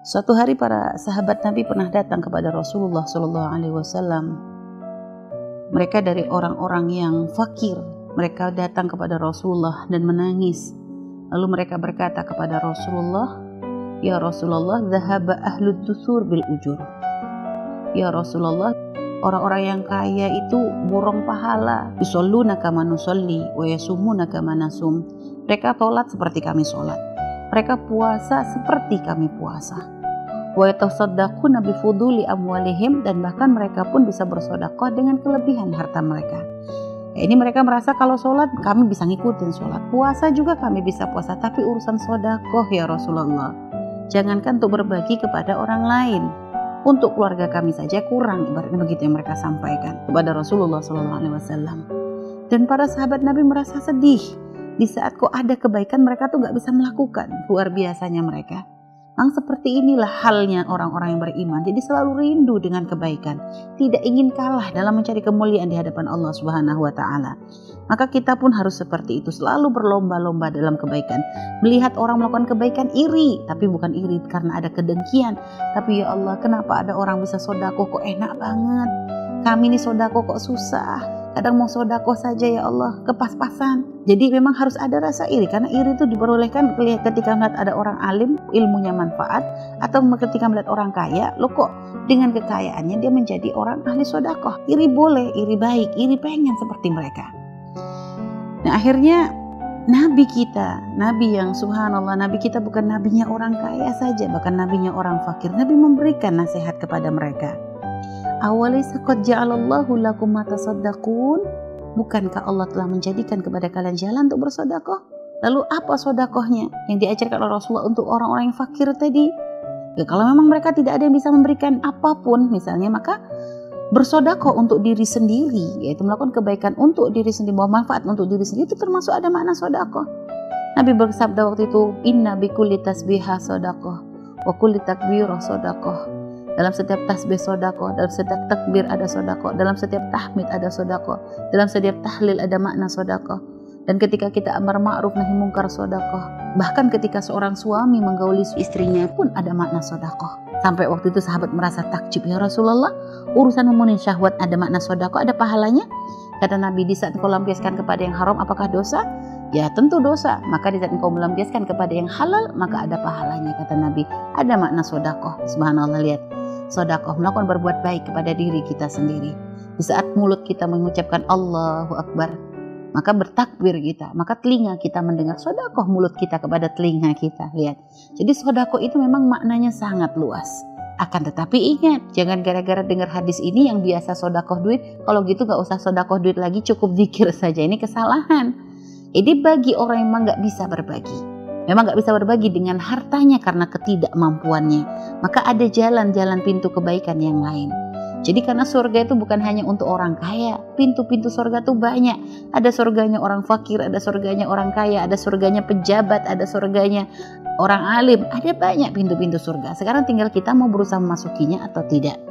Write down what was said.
Suatu hari para sahabat Nabi pernah datang kepada Rasulullah Shallallahu Alaihi Wasallam. Mereka dari orang-orang yang fakir. Mereka datang kepada Rasulullah dan menangis. Lalu mereka berkata kepada Rasulullah, Ya Rasulullah, zahaba ahlu dusur bil ujur. Ya Rasulullah, orang-orang yang kaya itu borong pahala. Yusalluna kama nusalli wa yasumuna kama nasum. Mereka sholat seperti kami sholat. Mereka puasa seperti kami puasa. Wa yatasaddaquna bi fuduli amwalihim dan bahkan mereka pun bisa bersedekah dengan kelebihan harta mereka. Ya, ini mereka merasa kalau sholat kami bisa ngikutin sholat. Puasa juga kami bisa puasa. Tapi urusan sodakoh ya Rasulullah. Jangankan untuk berbagi kepada orang lain. Untuk keluarga kami saja kurang. Ibaratnya begitu yang mereka sampaikan kepada Rasulullah SAW. Dan para sahabat Nabi merasa sedih. Di saat kok ada kebaikan mereka tuh gak bisa melakukan. Luar biasanya mereka. Memang seperti inilah halnya orang-orang yang beriman. Jadi selalu rindu dengan kebaikan, tidak ingin kalah dalam mencari kemuliaan di hadapan Allah Subhanahu wa taala. Maka kita pun harus seperti itu, selalu berlomba-lomba dalam kebaikan. Melihat orang melakukan kebaikan iri, tapi bukan iri karena ada kedengkian, tapi ya Allah, kenapa ada orang bisa sodako kok enak banget? Kami ini sodako kok susah kadang mau sodako saja ya Allah kepas-pasan jadi memang harus ada rasa iri karena iri itu diperolehkan ketika melihat ada orang alim ilmunya manfaat atau ketika melihat orang kaya lo kok dengan kekayaannya dia menjadi orang ahli sodakoh iri boleh iri baik iri pengen seperti mereka. Nah akhirnya Nabi kita, Nabi yang subhanallah, Nabi kita bukan nabinya orang kaya saja, bahkan nabinya orang fakir. Nabi memberikan nasihat kepada mereka Awalaysa qad ja'alallahu lakum matasaddaqun? Bukankah Allah telah menjadikan kepada kalian jalan untuk bersodakoh? Lalu apa sodakohnya yang diajarkan oleh Rasulullah untuk orang-orang yang fakir tadi? Ya kalau memang mereka tidak ada yang bisa memberikan apa pun misalnya maka bersodakoh untuk diri sendiri yaitu melakukan kebaikan untuk diri sendiri bahwa manfaat untuk diri sendiri itu termasuk ada makna sodakoh. Nabi bersabda waktu itu inna bikulli tasbihah sodakoh wa kulli takbirah sodakoh dalam setiap tasbih sodako, dalam setiap takbir ada sodako, dalam setiap tahmid ada sodako, dalam setiap tahlil ada makna sodako. Dan ketika kita amar ma'ruf nahi mungkar sodako, bahkan ketika seorang suami menggauli istrinya pun ada makna sodako. Sampai waktu itu sahabat merasa takjub ya Rasulullah, urusan memenuhi syahwat ada makna sodako, ada pahalanya. Kata Nabi di saat kau lampiaskan kepada yang haram apakah dosa? Ya tentu dosa. Maka di saat engkau melampiaskan kepada yang halal maka ada pahalanya kata Nabi. Ada makna sodako. Subhanallah lihat sodakoh, melakukan berbuat baik kepada diri kita sendiri. Di saat mulut kita mengucapkan Allahu Akbar, maka bertakbir kita, maka telinga kita mendengar sodakoh mulut kita kepada telinga kita. Lihat, jadi sodakoh itu memang maknanya sangat luas. Akan tetapi ingat, jangan gara-gara dengar hadis ini yang biasa sodakoh duit, kalau gitu gak usah sodakoh duit lagi, cukup zikir saja. Ini kesalahan. Ini bagi orang yang memang gak bisa berbagi memang gak bisa berbagi dengan hartanya karena ketidakmampuannya. Maka ada jalan-jalan pintu kebaikan yang lain. Jadi karena surga itu bukan hanya untuk orang kaya, pintu-pintu surga itu banyak. Ada surganya orang fakir, ada surganya orang kaya, ada surganya pejabat, ada surganya orang alim, ada banyak pintu-pintu surga. Sekarang tinggal kita mau berusaha memasukinya atau tidak.